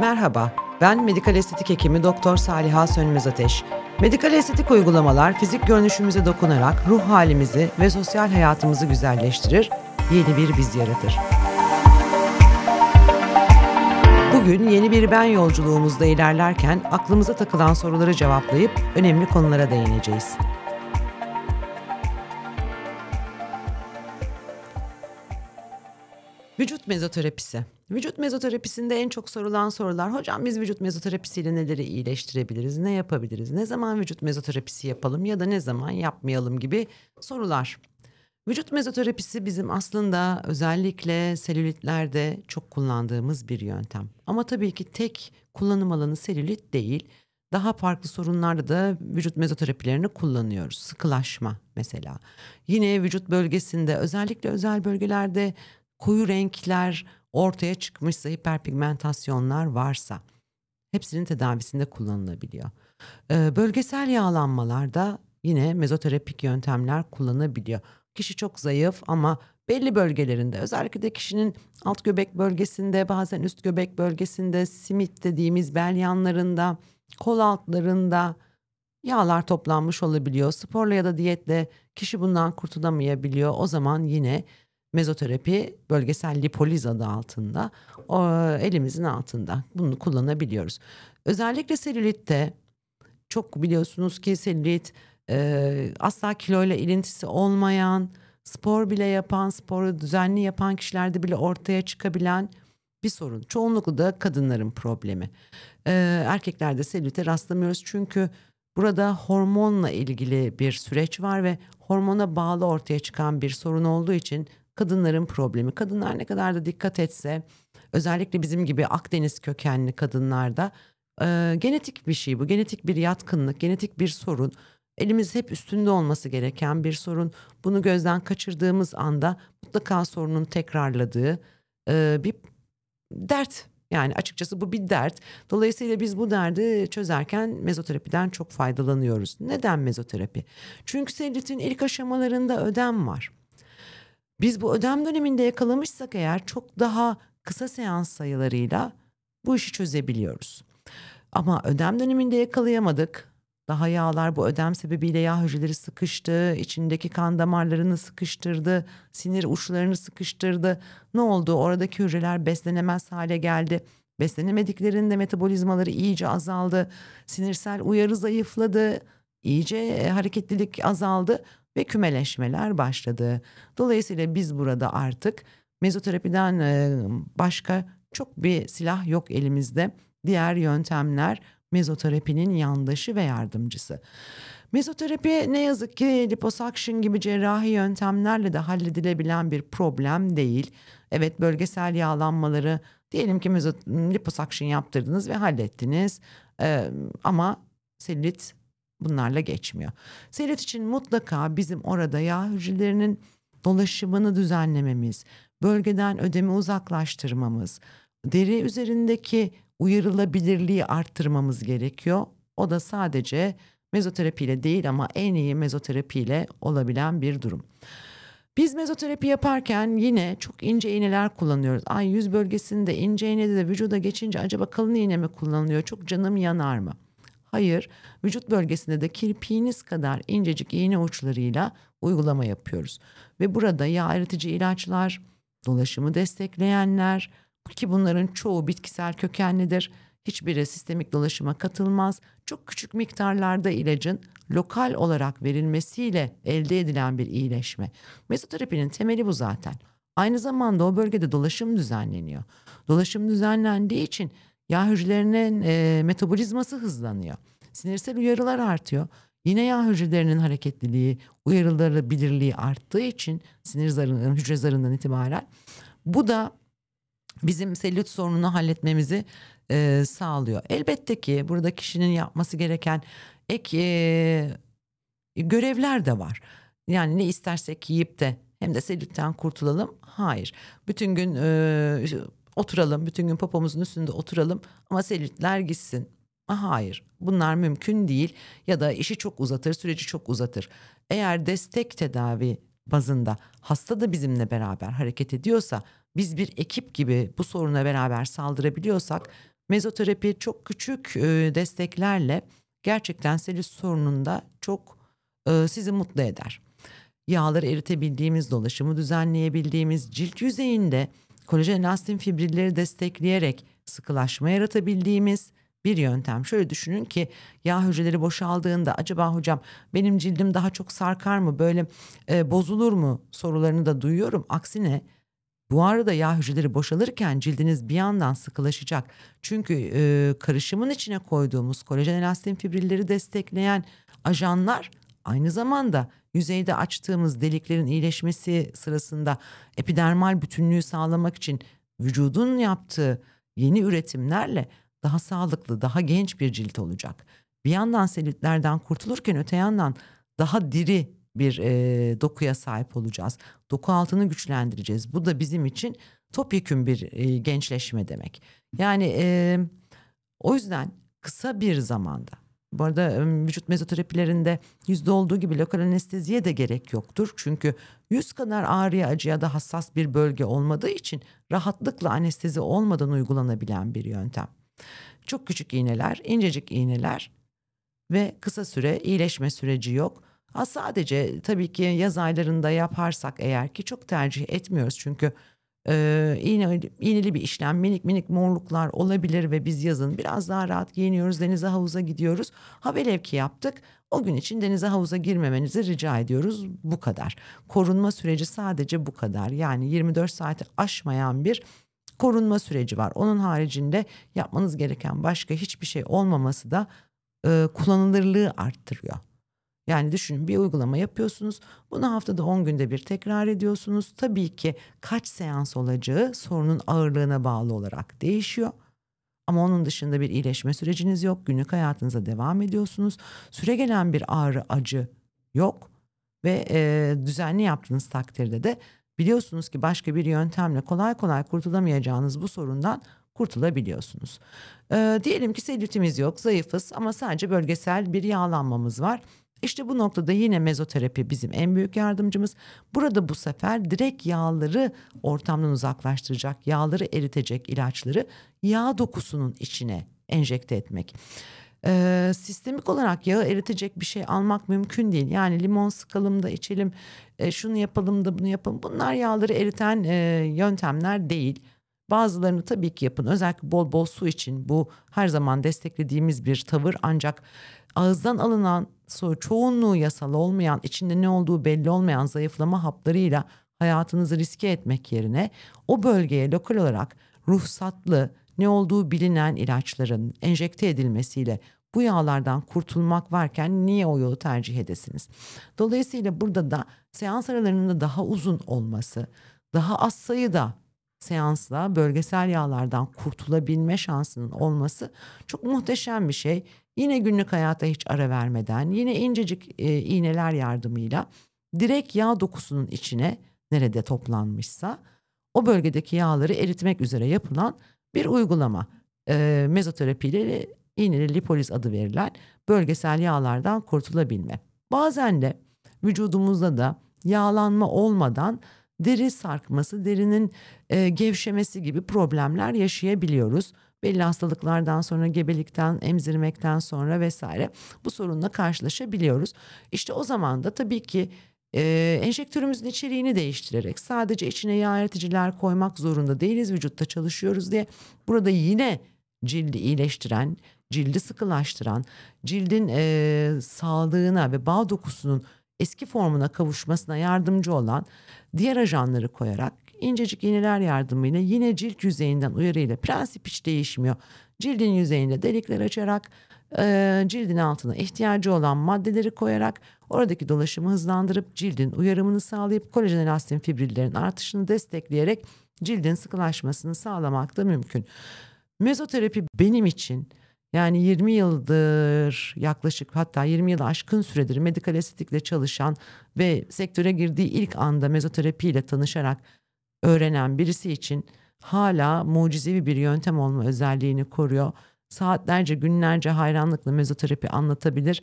Merhaba, ben medikal estetik hekimi Doktor Saliha Sönmez Ateş. Medikal estetik uygulamalar fizik görünüşümüze dokunarak ruh halimizi ve sosyal hayatımızı güzelleştirir, yeni bir biz yaratır. Bugün yeni bir ben yolculuğumuzda ilerlerken aklımıza takılan soruları cevaplayıp önemli konulara değineceğiz. Vücut mezoterapisi. Vücut mezoterapisinde en çok sorulan sorular hocam biz vücut mezoterapisiyle neleri iyileştirebiliriz, ne yapabiliriz, ne zaman vücut mezoterapisi yapalım ya da ne zaman yapmayalım gibi sorular. Vücut mezoterapisi bizim aslında özellikle selülitlerde çok kullandığımız bir yöntem. Ama tabii ki tek kullanım alanı selülit değil. Daha farklı sorunlarda da vücut mezoterapilerini kullanıyoruz. Sıkılaşma mesela. Yine vücut bölgesinde özellikle özel bölgelerde koyu renkler ortaya çıkmışsa hiperpigmentasyonlar varsa hepsinin tedavisinde kullanılabiliyor. Ee, bölgesel yağlanmalarda yine mezoterapik yöntemler kullanabiliyor. Kişi çok zayıf ama belli bölgelerinde özellikle de kişinin alt göbek bölgesinde bazen üst göbek bölgesinde simit dediğimiz bel yanlarında kol altlarında yağlar toplanmış olabiliyor. Sporla ya da diyetle kişi bundan kurtulamayabiliyor. O zaman yine mezoterapi bölgesel lipoliz adı altında o, elimizin altında bunu kullanabiliyoruz. Özellikle selülitte çok biliyorsunuz ki selülit e, asla kiloyla ilintisi olmayan, spor bile yapan, sporu düzenli yapan kişilerde bile ortaya çıkabilen bir sorun. Çoğunlukla da kadınların problemi. E, erkeklerde selülite rastlamıyoruz çünkü burada hormonla ilgili bir süreç var ve hormona bağlı ortaya çıkan bir sorun olduğu için kadınların problemi. Kadınlar ne kadar da dikkat etse özellikle bizim gibi Akdeniz kökenli kadınlarda e, genetik bir şey bu. Genetik bir yatkınlık, genetik bir sorun. Elimiz hep üstünde olması gereken bir sorun. Bunu gözden kaçırdığımız anda mutlaka sorunun tekrarladığı e, bir dert. Yani açıkçası bu bir dert. Dolayısıyla biz bu derdi çözerken mezoterapiden çok faydalanıyoruz. Neden mezoterapi? Çünkü selülitin ilk aşamalarında ödem var. Biz bu ödem döneminde yakalamışsak eğer çok daha kısa seans sayılarıyla bu işi çözebiliyoruz. Ama ödem döneminde yakalayamadık. Daha yağlar bu ödem sebebiyle yağ hücreleri sıkıştı, içindeki kan damarlarını sıkıştırdı, sinir uçlarını sıkıştırdı. Ne oldu? Oradaki hücreler beslenemez hale geldi. Beslenemediklerinde metabolizmaları iyice azaldı. Sinirsel uyarı zayıfladı. İyice e, hareketlilik azaldı ve kümeleşmeler başladı. Dolayısıyla biz burada artık mezoterapiden e, başka çok bir silah yok elimizde. Diğer yöntemler mezoterapinin yandaşı ve yardımcısı. Mezoterapi ne yazık ki liposuction gibi cerrahi yöntemlerle de halledilebilen bir problem değil. Evet bölgesel yağlanmaları diyelim ki liposuction yaptırdınız ve hallettiniz ee, ama selülit bunlarla geçmiyor. Selülit için mutlaka bizim orada yağ hücrelerinin dolaşımını düzenlememiz, bölgeden ödemi uzaklaştırmamız, deri üzerindeki uyarılabilirliği arttırmamız gerekiyor. O da sadece mezoterapiyle değil ama en iyi mezoterapiyle olabilen bir durum. Biz mezoterapi yaparken yine çok ince iğneler kullanıyoruz. Ay yüz bölgesinde ince iğne de vücuda geçince acaba kalın iğne mi kullanılıyor? Çok canım yanar mı? Hayır, vücut bölgesinde de kirpiğiniz kadar incecik iğne uçlarıyla uygulama yapıyoruz. Ve burada yağ eritici ilaçlar, dolaşımı destekleyenler ki bunların çoğu bitkisel kökenlidir. Hiçbiri sistemik dolaşıma katılmaz. Çok küçük miktarlarda ilacın lokal olarak verilmesiyle elde edilen bir iyileşme. Mezoterapinin temeli bu zaten. Aynı zamanda o bölgede dolaşım düzenleniyor. Dolaşım düzenlendiği için yağ hücrelerinin e, metabolizması hızlanıyor. Sinirsel uyarılar artıyor. Yine yağ hücrelerinin hareketliliği, uyarılabilirliği arttığı için sinir zarından, hücre zarından itibaren bu da bizim selülit sorununu halletmemizi e, sağlıyor. Elbette ki burada kişinin yapması gereken ek e, görevler de var. Yani ne istersek yiyip de hem de selülitten kurtulalım. Hayır. Bütün gün e, oturalım, bütün gün popomuzun üstünde oturalım ama selülitler gitsin. Hayır, bunlar mümkün değil ya da işi çok uzatır, süreci çok uzatır. Eğer destek tedavi bazında hasta da bizimle beraber hareket ediyorsa biz bir ekip gibi bu soruna beraber saldırabiliyorsak mezoterapi çok küçük e, desteklerle gerçekten selülit sorununda çok e, sizi mutlu eder. Yağları eritebildiğimiz, dolaşımı düzenleyebildiğimiz, cilt yüzeyinde kolajen elastin fibrilleri destekleyerek sıkılaşma yaratabildiğimiz bir yöntem. Şöyle düşünün ki yağ hücreleri boşaldığında acaba hocam benim cildim daha çok sarkar mı böyle e, bozulur mu sorularını da duyuyorum. Aksine bu arada yağ hücreleri boşalırken cildiniz bir yandan sıkılaşacak. Çünkü e, karışımın içine koyduğumuz kolajen elastin fibrilleri destekleyen ajanlar aynı zamanda yüzeyde açtığımız deliklerin iyileşmesi sırasında epidermal bütünlüğü sağlamak için vücudun yaptığı yeni üretimlerle daha sağlıklı, daha genç bir cilt olacak. Bir yandan selülitlerden kurtulurken öte yandan daha diri bir e, dokuya sahip olacağız. Doku altını güçlendireceğiz. Bu da bizim için topyekün bir e, gençleşme demek. Yani e, o yüzden kısa bir zamanda bu arada vücut mezoterapilerinde yüzde olduğu gibi lokal anesteziye de gerek yoktur. Çünkü yüz kadar ağrıya acıya da hassas bir bölge olmadığı için rahatlıkla anestezi olmadan uygulanabilen bir yöntem. Çok küçük iğneler, incecik iğneler ve kısa süre iyileşme süreci yok. Ha sadece tabii ki yaz aylarında yaparsak eğer ki çok tercih etmiyoruz çünkü e, iğne, iğneli bir işlem minik minik morluklar olabilir ve biz yazın biraz daha rahat giyiniyoruz denize havuza gidiyoruz. Ha velev ki yaptık o gün için denize havuza girmemenizi rica ediyoruz bu kadar. Korunma süreci sadece bu kadar yani 24 saati aşmayan bir korunma süreci var. Onun haricinde yapmanız gereken başka hiçbir şey olmaması da e, kullanılırlığı arttırıyor. Yani düşünün bir uygulama yapıyorsunuz. Bunu haftada 10 günde bir tekrar ediyorsunuz. Tabii ki kaç seans olacağı sorunun ağırlığına bağlı olarak değişiyor. Ama onun dışında bir iyileşme süreciniz yok. Günlük hayatınıza devam ediyorsunuz. Süre gelen bir ağrı, acı yok. Ve e, düzenli yaptığınız takdirde de biliyorsunuz ki başka bir yöntemle kolay kolay kurtulamayacağınız bu sorundan kurtulabiliyorsunuz. E, diyelim ki selülitimiz yok, zayıfız ama sadece bölgesel bir yağlanmamız var. İşte bu noktada yine mezoterapi bizim en büyük yardımcımız. Burada bu sefer direkt yağları ortamdan uzaklaştıracak, yağları eritecek ilaçları yağ dokusunun içine enjekte etmek. Ee, sistemik olarak yağı eritecek bir şey almak mümkün değil. Yani limon sıkalım da içelim, e, şunu yapalım da bunu yapalım. Bunlar yağları eriten e, yöntemler değil. Bazılarını tabii ki yapın. Özellikle bol bol su için bu her zaman desteklediğimiz bir tavır ancak ağızdan alınan çoğunluğu yasal olmayan, içinde ne olduğu belli olmayan zayıflama haplarıyla hayatınızı riske etmek yerine o bölgeye lokal olarak ruhsatlı ne olduğu bilinen ilaçların enjekte edilmesiyle bu yağlardan kurtulmak varken niye o yolu tercih edesiniz? Dolayısıyla burada da seans aralarının da daha uzun olması, daha az sayıda seansla bölgesel yağlardan kurtulabilme şansının olması çok muhteşem bir şey. Yine günlük hayata hiç ara vermeden yine incecik e, iğneler yardımıyla direkt yağ dokusunun içine nerede toplanmışsa o bölgedeki yağları eritmek üzere yapılan bir uygulama. E, mezoterapi ile iğneli lipoliz adı verilen bölgesel yağlardan kurtulabilme. Bazen de vücudumuzda da yağlanma olmadan deri sarkması, derinin e, gevşemesi gibi problemler yaşayabiliyoruz belli hastalıklardan sonra gebelikten, emzirmekten sonra vesaire bu sorunla karşılaşabiliyoruz. İşte o zaman da tabii ki e, enjektörümüzün içeriğini değiştirerek sadece içine yağ eriticiler koymak zorunda değiliz vücutta çalışıyoruz diye burada yine cildi iyileştiren, cildi sıkılaştıran, cildin e, sağlığına ve bağ dokusunun eski formuna kavuşmasına yardımcı olan diğer ajanları koyarak incecik iğneler yardımıyla yine cilt yüzeyinden uyarıyla prensip hiç değişmiyor. Cildin yüzeyinde delikler açarak e, cildin altına ihtiyacı olan maddeleri koyarak oradaki dolaşımı hızlandırıp cildin uyarımını sağlayıp kolajen elastin fibrillerin artışını destekleyerek cildin sıkılaşmasını sağlamak da mümkün. Mezoterapi benim için yani 20 yıldır yaklaşık hatta 20 yıl aşkın süredir medikal estetikle çalışan ve sektöre girdiği ilk anda mezoterapi ile tanışarak öğrenen birisi için hala mucizevi bir yöntem olma özelliğini koruyor. Saatlerce, günlerce hayranlıkla mezoterapi anlatabilir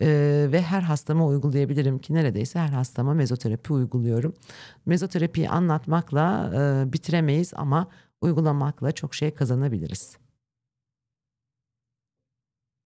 Eee, ve her hastama uygulayabilirim ki neredeyse her hastama mezoterapi uyguluyorum. Mezoterapiyi anlatmakla, eee, bitiremeyiz ama uygulamakla çok şey kazanabiliriz.